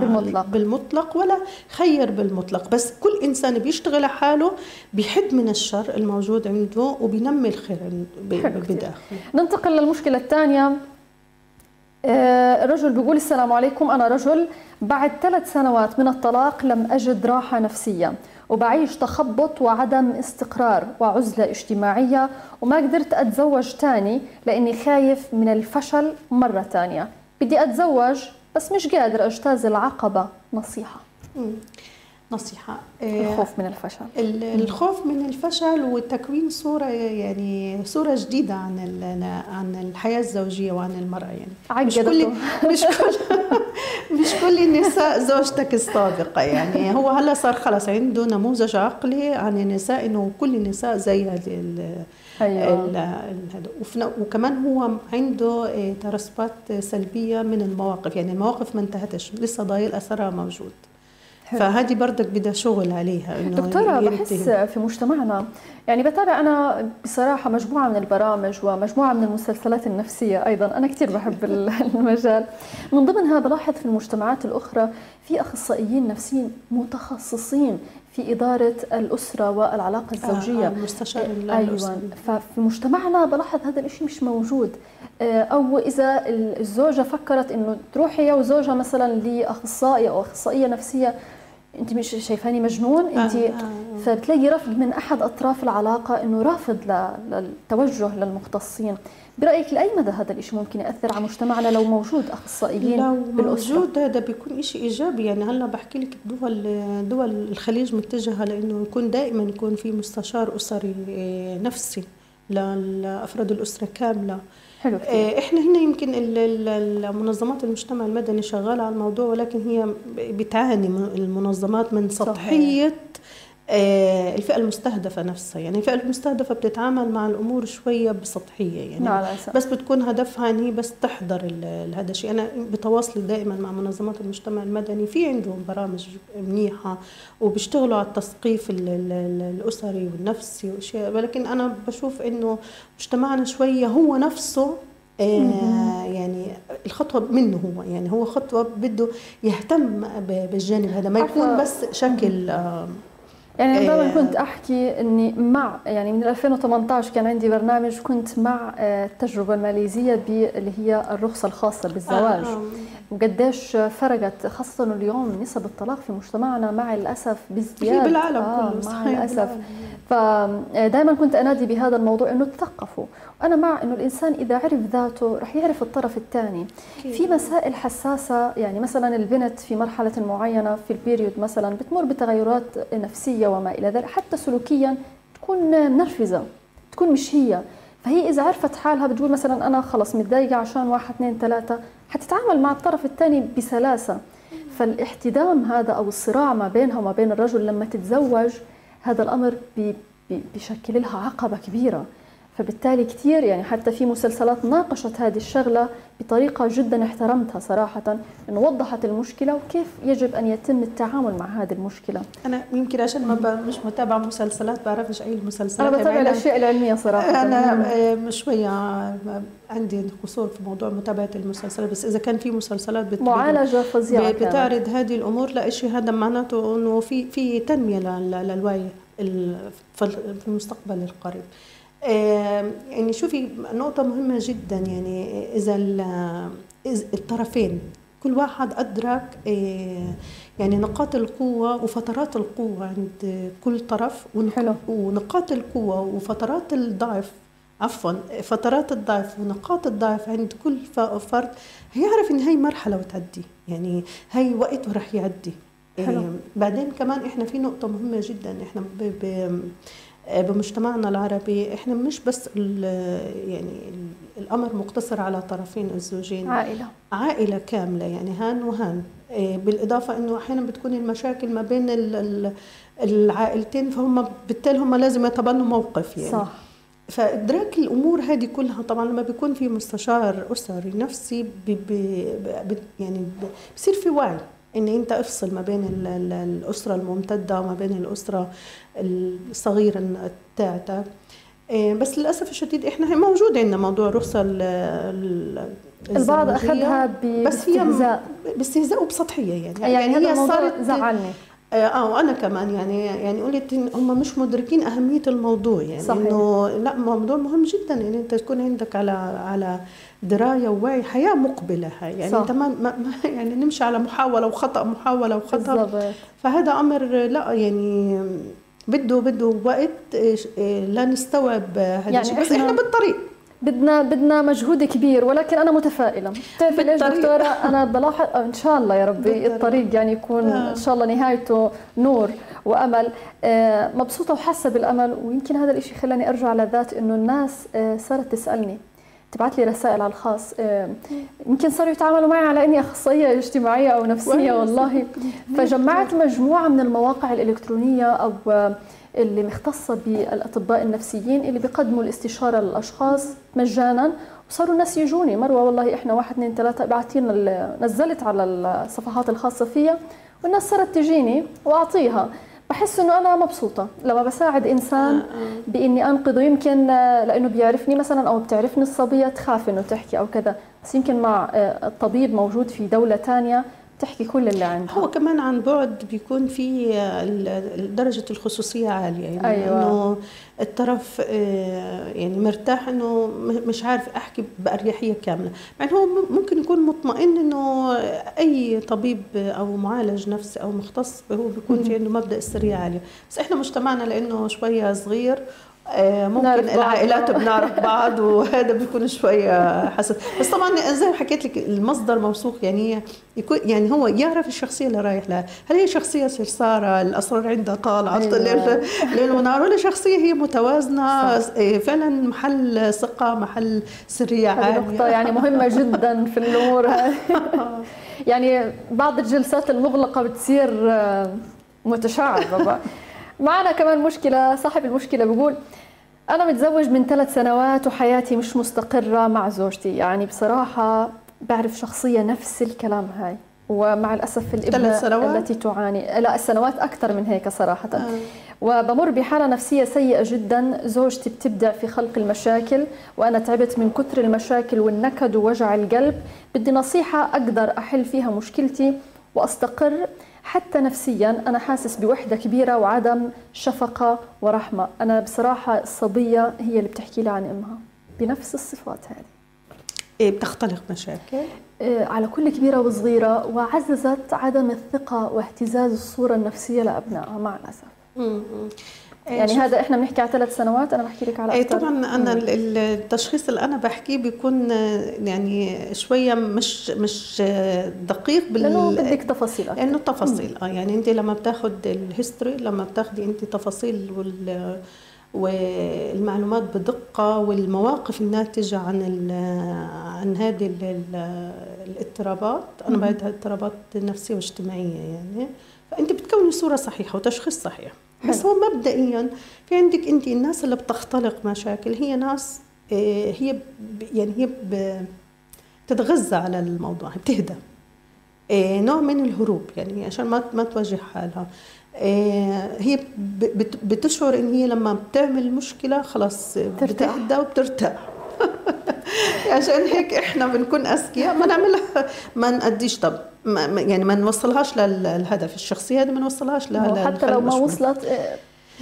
بالمطلق. بالمطلق ولا خير بالمطلق بس كل إنسان بيشتغل على حاله بيحد من الشر الموجود عنده وبينمي الخير. بداخله ننتقل للمشكلة الثانية آه، الرجل بيقول السلام عليكم أنا رجل بعد ثلاث سنوات من الطلاق لم أجد راحة نفسية وبعيش تخبط وعدم استقرار وعزلة اجتماعية وما قدرت أتزوج تاني لأني خايف من الفشل مرة تانية. بدي أتزوج بس مش قادر أجتاز العقبة. نصيحة. نصيحة. آه، الخوف من الفشل. ال- الخوف من الفشل وتكوين صورة يعني صورة جديدة عن عن الحياة الزوجية وعن المرأة يعني. مش كل مش كل مش كل النساء زوجتك السابقة يعني. هو هلا صار خلص عنده نموذج عقلي عن النساء إنه كل النساء زي. وفي- وكمان هو عنده إيه، ترسبات سلبية من المواقف يعني المواقف ما انتهتش لسه ضايل أثرها موجود. حلو. فهذه برضك بدها شغل عليها إنه دكتورة ينتهي. بحس في مجتمعنا يعني بتابع أنا بصراحة مجموعة من البرامج ومجموعة من المسلسلات النفسية أيضا أنا كثير بحب ال- المجال من ضمنها بلاحظ في المجتمعات الأخرى في أخصائيين نفسيين متخصصين في إدارة الأسرة والعلاقة الزوجية آه، المستشار ال- أيوه الأسري. ففي مجتمعنا بلاحظ هذا الشيء مش موجود آه، أو إذا الزوجة فكرت إنه تروح هي وزوجها مثلا لاخصائي أو أخصائية نفسية انت مش شايفاني مجنون انت آه، آه. فبتلاقي رفض من أحد أطراف العلاقة إنه رافض للتوجه للمختصين. برأيك لأي مدى هذا الشيء ممكن يأثر على مجتمعنا لو موجود أخصائيين لو بالأسرة؟ موجود هذا بيكون شيء إيجابي. يعني هلأ بحكي لك دول دول الخليج متجهة لإنه يكون دائما يكون في مستشار أسري آه، نفسي لافراد الأسرة كاملة. حلو كثير آه، إحنا هنا يمكن ال- ال- المنظمات المجتمع المدني شغالة على الموضوع ولكن هي بتعاني من المنظمات من صحيح. سطحيه آه، الفئة المستهدفة نفسها. يعني الفئة المستهدفة بتتعامل مع الأمور شوية بسطحية يعني مع الأسف. بس بتكون هدفها إن هي بس تحضر هذا الشيء أنا بتواصلي دائما مع منظمات المجتمع المدني. في عندهم برامج منيحة وبيشتغلوا على التثقيف ال- ال- ال- الأسري والنفسي وأشياء. ولكن أنا بشوف إنه مجتمعنا شوية هو نفسه آه يعني الخطوة منه هو. يعني هو خطوة بده يهتم بالجانب هذا. ما يكون. بس شكل آه يعني أنا دائما آه. كنت أحكي إني مع يعني من 2018 كان عندي برنامج كنت مع آه، التجربة الماليزية اللي هي الرخصة الخاصة بالزواج آه، آه. وقديش فرقت خاصة إنه اليوم نسب الطلاق في مجتمعنا مع الأسف بازدياد في بالعالم آه، كله مع بالعالم. فدائما كنت أنادي بهذا الموضوع إنه تثقفوا. أنا مع إنه الإنسان إذا عرف ذاته رح يعرف الطرف الثاني. في مسائل حساسة يعني مثلا البنت في مرحلة معينة في البيريود مثلا بتمر بتغيرات نفسية وما إلى ذلك حتى سلوكيا تكون منرفزه تكون مش هي. فهي إذا عرفت حالها بتقول مثلا أنا خلص متضايقة عشان واحد اثنين ثلاثة حتتعامل مع الطرف الثاني بسلاسة. فالاحتدام هذا أو الصراع ما بينها وما بين الرجل لما تتزوج هذا الأمر بي بشكل لها عقبة كبيرة. فبالتالي كثير يعني حتى في مسلسلات ناقشت هذه الشغلة بطريقة جدا احترمتها صراحة إنه وضحت المشكلة وكيف يجب أن يتم التعامل مع هذه المشكلة. أنا يمكن عشان ما مش متابعة مسلسلات بعرفش أي المسلسلات. أنا بتابع الأشياء العلمية صراحة. أنا شوية عندي قصور في موضوع متابعة المسلسلات بس إذا كان في مسلسلات معالجة فظيعة بتعرض هذه الأمور لا شيء هذا معناته إنه في في تنمية للوعي في المستقبل القريب. يعني شوفي نقطة مهمة جدا يعني إذا الطرفين كل واحد أدرك آه، يعني نقاط القوة وفترات القوة عند كل طرف حلو. ونقاط القوة وفترات الضعف عفوا فترات الضعف ونقاط الضعف عند كل فرد هيعرف إن هي مرحلة وتعدي يعني هي وقت وراح يعدي حلو. بعدين كمان إحنا في نقطة مهمة جدا إحنا ب ب بمجتمعنا العربي إحنا مش بس يعني الأمر مقتصر على طرفين الزوجين. عائلة. عائلة كاملة يعني هان وهان. آه، بالإضافة إنه أحيانا بتكون المشاكل ما بين العائلتين فهم بالتالي هم لازم يتبنوا موقف يعني. صح. فإدراك الأمور هذه كلها طبعا لما بيكون في مستشار أسري نفسي بي بي يعني بصير في وعي. إن أنت افصل ما بين الأسرة الممتدة وما بين الأسرة الصغيرة تاعتك إيه، بس للأسف الشديد إحنا موجود عندنا موضوع رخصة البعض أخذها باستهزاء. باستهزاء وبسطحية يعني. يعني, يعني هي صارت زعلني آه, آه، وأنا كمان يعني يعني قلت هم مش مدركين أهمية الموضوع يعني. صحيح. إنه لا موضوع مهم جدا إن يعني أنت تكون عندك على على دراية ووعي حياة مقبلة هاي. يعني صح. أنت ما, ما يعني نمشي على محاولة وخطأ محاولة وخطأ. بالضبط. فهذا أمر لا يعني بده بده وقت لا نستوعب هذا يعني الشيء. بس إحنا بالطريق. بدنا بدنا مجهود كبير ولكن أنا متفائلة. بتعرفي ليش دكتورة؟ أنا بلاحظ إن شاء الله يا ربي الطريق يعني يكون آه. إن شاء الله نهايته نور وأمل. آه، مبسوطة وحاسة بالأمل ويمكن هذا الشيء خلاني أرجع لذات إنه الناس آه، صارت تسألني. تبعت لي رسائل على الخاص. يمكن صاروا يتعاملوا معي على إني أخصائية اجتماعية أو نفسية والله. فجمعت مجموعة من المواقع الإلكترونية أو اللي مختصة بالأطباء النفسيين اللي بيقدموا الاستشارة للأشخاص مجانا. وصاروا الناس يجوني. مروة والله إحنا واحد اثنين ثلاثة ابعتينا نزلت على الصفحات الخاصة فيها والناس صارت تجيني وأعطيها. بحس إنه أنا مبسوطة. لما بساعد إنسان بإني أنقذه يمكن لإنه بيعرفني مثلا أو بتعرفني الصبية تخاف إنه تحكي أو كذا. بس يمكن مع الطبيب موجود في دولة ثانية تحكي كل اللي عندها. هو كمان عن بعد بيكون في درجة الخصوصية عالية. يعني أيوة. إنه الطرف آه، يعني مرتاح إنه مش عارف أحكي بأريحية كاملة. يعني هو ممكن يكون مطمئن إنه أي طبيب أو معالج نفسي أو مختص هو بيكون في عنده مبدأ السريه عاليه بس إحنا مجتمعنا لإنه شوية صغير ممكن العائلات بنعرف بعض وهذا بيكون شوية حسد بس طبعا زي ما حكيت لك المصدر موثوق يعني يكون يعني هو يعرف الشخصية اللي رايح لها. هل هي شخصية سرساره الأسرار عندها طالعة. أيوة. ليل ونهار ولا شخصية هي متوازنة. صح. إيه، فعلا محل ثقة محل سرية عالية. نقطة يعني مهمة جدا في الأمور. يعني بعض الجلسات المغلقة بتصير آه، متشعبة. معنا كمان مشكلة صاحب المشكلة بيقول أنا متزوج من ثلاث سنوات وحياتي مش مستقرة مع زوجتي. يعني بصراحة بعرف شخصية نفس الكلام هاي. ومع الأسف الابنة التي تعاني. لا السنوات أكثر من هيك صراحة. آه. وبمر بحالة نفسية سيئة جدا. زوجتي بتبدع في خلق المشاكل وأنا تعبت من كثر المشاكل والنكد ووجع القلب. بدي نصيحة أقدر أحل فيها مشكلتي وأستقر. حتى نفسيا أنا حاسس بوحدة كبيرة وعدم شفقة ورحمة. أنا بصراحة الصبية هي اللي بتحكي لي عن أمها بنفس الصفات هذه. إيه بتختلق مشاكل؟ إيه على كل كبيرة وصغيرة وعززت عدم الثقة واهتزاز الصورة النفسية لأبنائها مع الأسف. يعني هذا إحنا بنحكي على ثلاث سنوات أنا بحكي لك على إيه طبعا أنا التشخيص اللي أنا بحكيه بيكون يعني شوية مش مش دقيق بال لأنه بدك تفاصيل لأنه تفاصيل. آه يعني أنت لما بتاخذ الهيستوري لما بتاخذي أنت تفاصيل وال والمعلومات بدقة والمواقف الناتجة عن عن هذه الاضطرابات أنا بعدها اضطرابات نفسية واجتماعية يعني فأنت بتكوني صورة صحيحة وتشخيص صحيح. بس هو مبدئيا في عندك أنت الناس اللي بتختلق مشاكل. هي ناس آه، هي يعني هي بتتغذى على الموضوع بتهدى. آه، نوع من الهروب يعني عشان ما ما تواجه حالها. آه، هي بتشعر إن هي لما بتعمل مشكلة خلاص. بتهدى وبترتاح. عشان هيك إحنا بنكون أذكياء ما نعملها ما نأديش طب ما يعني ما نوصلهاش لل- للهدف الشخصيه هذه ما نوصلهاش ل- حتى لو ما. وصلت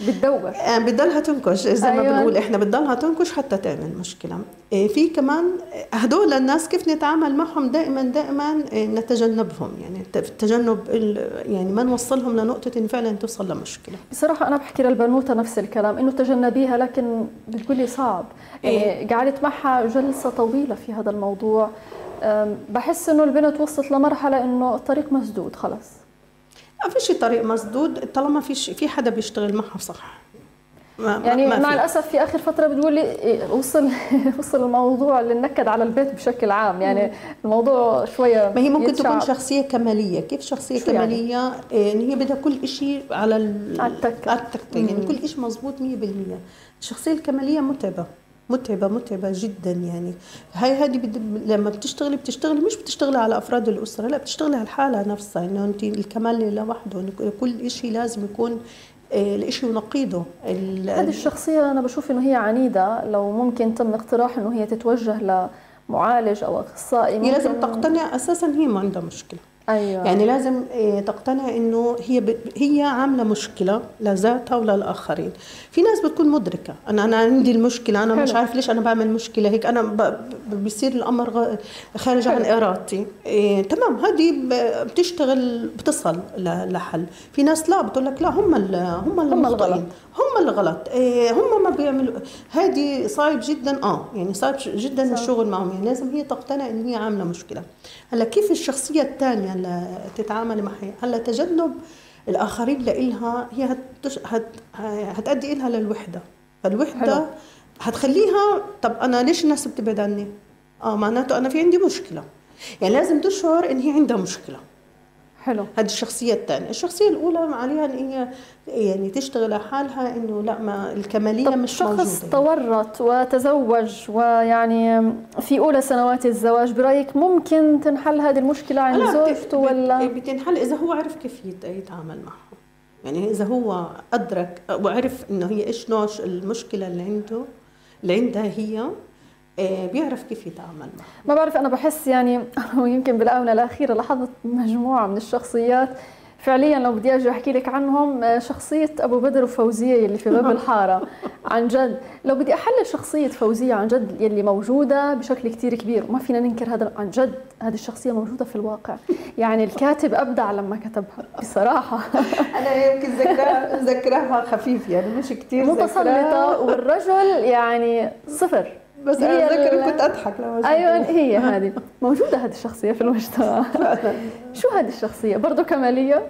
بتدور آه، بتضلها تنكش زي ما أيوة. بنقول إحنا بتضلها تنكش حتى تعمل مشكلة. آه، في كمان آه، هدول الناس كيف نتعامل معهم؟ دائما دائما نتجنبهم. يعني تجنب يعني ما نوصلهم لنقطة فعلا توصل لمشكلة. بصراحة أنا بحكي للبنوتة نفس الكلام إنه تجنبيها لكن بتقولي صعب. يعني قعدت معها جلسة طويلة في هذا الموضوع. بحس إنه البنت وصلت لمرحلة إنه الطريق مسدود خلص ما فيش طريق مسدود طالما فيش في حدا بيشتغل معها صح ما يعني ما مع في. الأسف في آخر فترة بتقولي إيه، وصل وصل الموضوع للنكد على البيت بشكل عام يعني الموضوع شوية ما هي ممكن يتشعب. تكون شخصية كمالية كيف شخصية شو يعني؟ كمالية يعني؟ إن هي بدها كل إشي على. على التكة يعني كل إشي مزبوط مية بالمية الشخصية الكمالية متعبة متعبة جدا يعني. هاي هذه بد... لما بتشتغلي بتشتغلي مش بتشتغلي على أفراد الأسرة لا بتشتغلي على الحالة نفسها. إنه أنت الكمال لوحده كل إشي لازم يكون آه، الإشي ونقيضه. ال... هذه الشخصية أنا بشوف إنه هي عنيدة. لو ممكن تم اقتراح إنه هي تتوجه لمعالج أو أخصائي هي لازم تقتنع أساسا هي ما عندها مشكلة. أيوة. يعني لازم آه، تقتنع إنه هي ب... هي عاملة مشكلة لذاتها وللاخرين في ناس بتكون مدركة. أنا أنا عندي المشكلة أنا مش حلو. عارف ليش أنا بعمل مشكلة هيك. أنا ب... بصير الأمر غ... خارج عن إرادتي. إيه تمام. هذه ب... بتشتغل بتصل ل... لحل. في ناس لا بتقول لك لا هم ال... هم اللي هم. الغلط. هم اللي غلط. إيه هم ما بيعملوا هذه صعب جدا آه يعني صعب جدا صح. الشغل معهم. يعني لازم هي تقتنع إن هي عاملة مشكلة. هلأ كيف الشخصية الثانية اللي تتعامل معها؟ هلأ تجنب الآخرين لإلها هي هتش... هت... هتأدي إلها للوحدة. فالوحدة حلو. هتخليها طب أنا ليش الناس بتبعد عني؟ آه معناته أنا في عندي مشكلة. يعني لازم تشعر إن هي عندها مشكلة. حلو. هذه الشخصية الثانية، الشخصية الأولى عليها إن هي يعني تشتغل على حالها إنه لا ما الكمالية طب مش شخص موجودة تورط وتزوج ويعني في أولى سنوات الزواج برأيك ممكن تنحل هذه المشكلة عند زوجته ولا؟ بتنحل إذا هو عرف كيف يت- يتعامل معها. يعني إذا هو أدرك وعرف إنه هي إيش نوع المشكلة اللي عنده اللي عندها هي بيعرف كيف يتعامل معها ما بعرف أنا بحس يعني يمكن بالآونة الأخيرة لاحظت مجموعة من الشخصيات. فعليا لو بدي أجي أحكي لك عنهم آه، شخصية أبو بدر وفوزية اللي في باب الحارة عن جد. لو بدي أحلل شخصية فوزية عن جد يلي موجودة بشكل كتير كبير وما فينا ننكر هذا عن جد هذه الشخصية موجودة في الواقع. يعني الكاتب أبدع لما كتبها بصراحة. أنا يمكن ذكرها ذكرها خفيف يعني مش كتير متسلطة والرجل يعني صفر. بس هي أنا ذكر ال- كنت أضحك لما أيوه هي هذه. موجودة هذه الشخصية في المجتمع. شو هذه الشخصية؟ برضه كمالية؟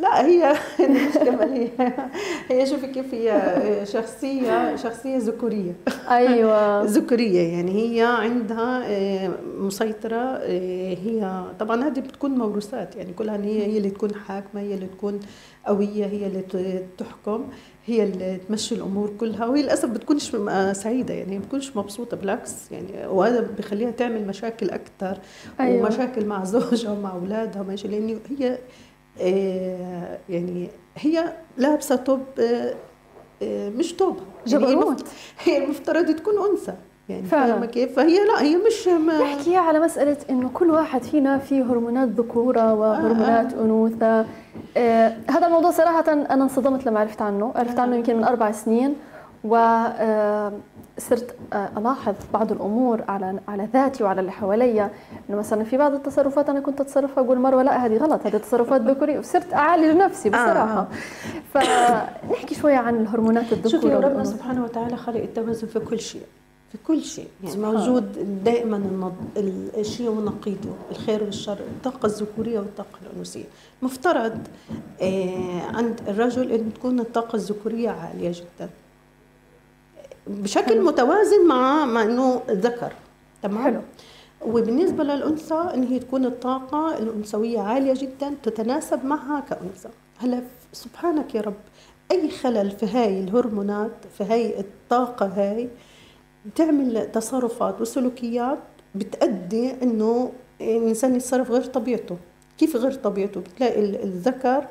لا هي مش كمالية. هي شوفي كيف هي شخصية شخصية ذكورية. أيوه. ذكورية يعني هي عندها آه، مسيطرة آه، هي طبعا هذه بتكون موروثات يعني كلها هي هي اللي تكون حاكمة هي اللي تكون قوية هي اللي تحكم هي اللي تمشي الأمور كلها وهي للأسف بتكونش سعيدة يعني هي بتكونش مبسوطة بالعكس يعني وهذا بخليها تعمل مشاكل أكثر أيوة. ومشاكل مع زوجها ومع أولادها وماشي لأنه هي آه، يعني هي لابسة توب آه، آه، مش توب يعني هي جبروت. مفت- هي المفترض تكون أنثى يعني فعلاً. فاهمة كيف؟ فهي لا هي مش ما نحكي على مسألة إنه كل واحد فينا فيه هرمونات ذكورة وهرمونات أنوثة. آه هذا الموضوع صراحة أنا انصدمت لما عرفت عنه. عرفت عنه يمكن من أربع سنين. وصرت ألاحظ بعض الأمور على على ذاتي وعلى اللي حواليا. إنه مثلا في بعض التصرفات أنا كنت أتصرفها أقول مروة لا هذه غلط هذه تصرفات ذكورية. وصرت أعالج نفسي بصراحة. فنحكي شوية عن الهرمونات الذكورة شوفي ربنا. سبحانه وتعالى خلق التوازن في كل شيء. في كل شيء. يعني موجود دائما النض... الشيء ونقيضه الخير والشر الطاقة الذكورية والطاقة الأنوثية. مفترض آه عند الرجل أن تكون الطاقة الذكورية عالية جدا. بشكل حلو. متوازن مع مع إنه ذكر تمام؟ حلو. وبالنسبة للأنثى إن هي تكون الطاقة الأنثوية عالية جدا تتناسب معها كأنثى. هلا سبحانك يا رب أي خلل في هاي الهرمونات في هاي الطاقة هاي بتعمل تصرفات وسلوكيات بتأدي إنه الانسان يتصرف غير طبيعته. كيف غير طبيعته؟ بتلاقي الذكر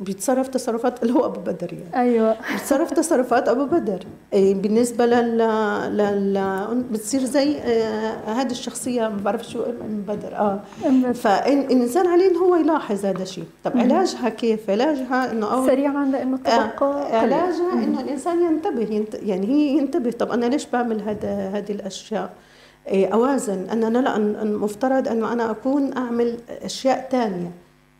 بيتصرف تصرفات اللي هو أبو بدر يعني. أيوه. بيتصرف تصرفات أبو بدر. إيه، بالنسبة لل, لل... بتصير زي آه هذه الشخصية ما بعرف شو ام بدر. آه. فالانسان عليه انه هو يلاحظ هذا الشيء. طب علاجها كيف؟ علاجها إنه أول سريعا لأنه الطبقه آه علاجها إنه الإنسان ينتبه ينت... يعني هي ينتبه. طب أنا ليش بعمل هذا هذه الأشياء؟ إيه، أوازن. ان أنا لا المفترض أنه أنا أكون أعمل أشياء ثانية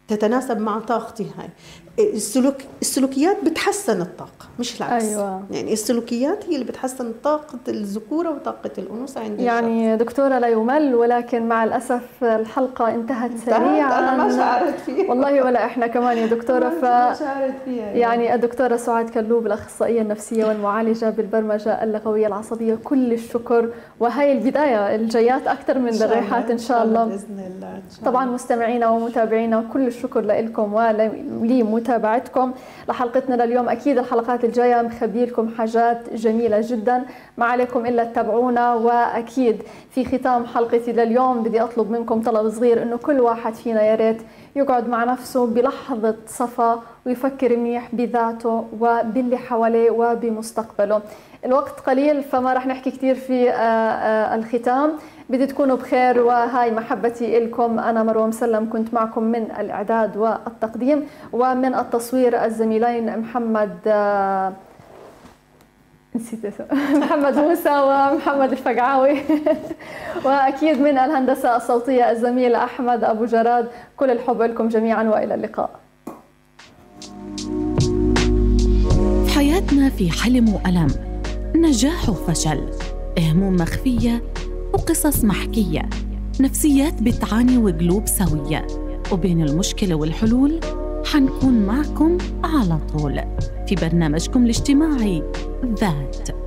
تتناسب مع طاقتي هاي. السلوك السلوكيات بتحسن الطاقة مش العكس. أيوة. يعني السلوكيات هي اللي بتحسن طاقة الذكورة وطاقة الأنوثة عند يعني الشخص. دكتورة لا يمل ولكن مع الأسف الحلقة انتهت سريعا أنا ما شعرت فيها. والله ولا إحنا كمان يا دكتورة. ف شعرت فيها. يعني. يعني الدكتورة سعاد كلوب الأخصائية النفسية والمعالجة بالبرمجة اللغوية العصبية كل الشكر. وهي البداية الجايات أكثر من الريحات إن شاء الله. بإذن الله طبعا مستمعينا ومتابعينا كل الشكر لكم ولي متابعتكم لحلقتنا لليوم. أكيد الحلقات الجاية مخبي لكم حاجات جميلة جدا. ما عليكم إلا تتابعونا وأكيد في ختام حلقتي لليوم بدي أطلب منكم طلب صغير إنه كل واحد فينا يا ريت يقعد مع نفسه بلحظة صفا ويفكر منيح بذاته وباللي حواليه وبمستقبله. الوقت قليل فما رح نحكي كثير في آه، آه، الختام. بدي تكونوا بخير وهاي محبتي لكم أنا مروة مسلم كنت معكم من الإعداد والتقديم ومن التصوير الزميلين محمد آه، نسيت محمد موسى ومحمد الفقعاوي. وأكيد من الهندسة الصوتية الزميل أحمد أبو جراد. كل الحب لكم جميعا وإلى اللقاء. في حياتنا في حلم وألم. نجاح وفشل. هموم مخفية. وقصص محكية. نفسيات بتعاني وقلوب سوية. وبين المشكلة والحلول حنكون معكم على طول في برنامجكم الاجتماعي ذات.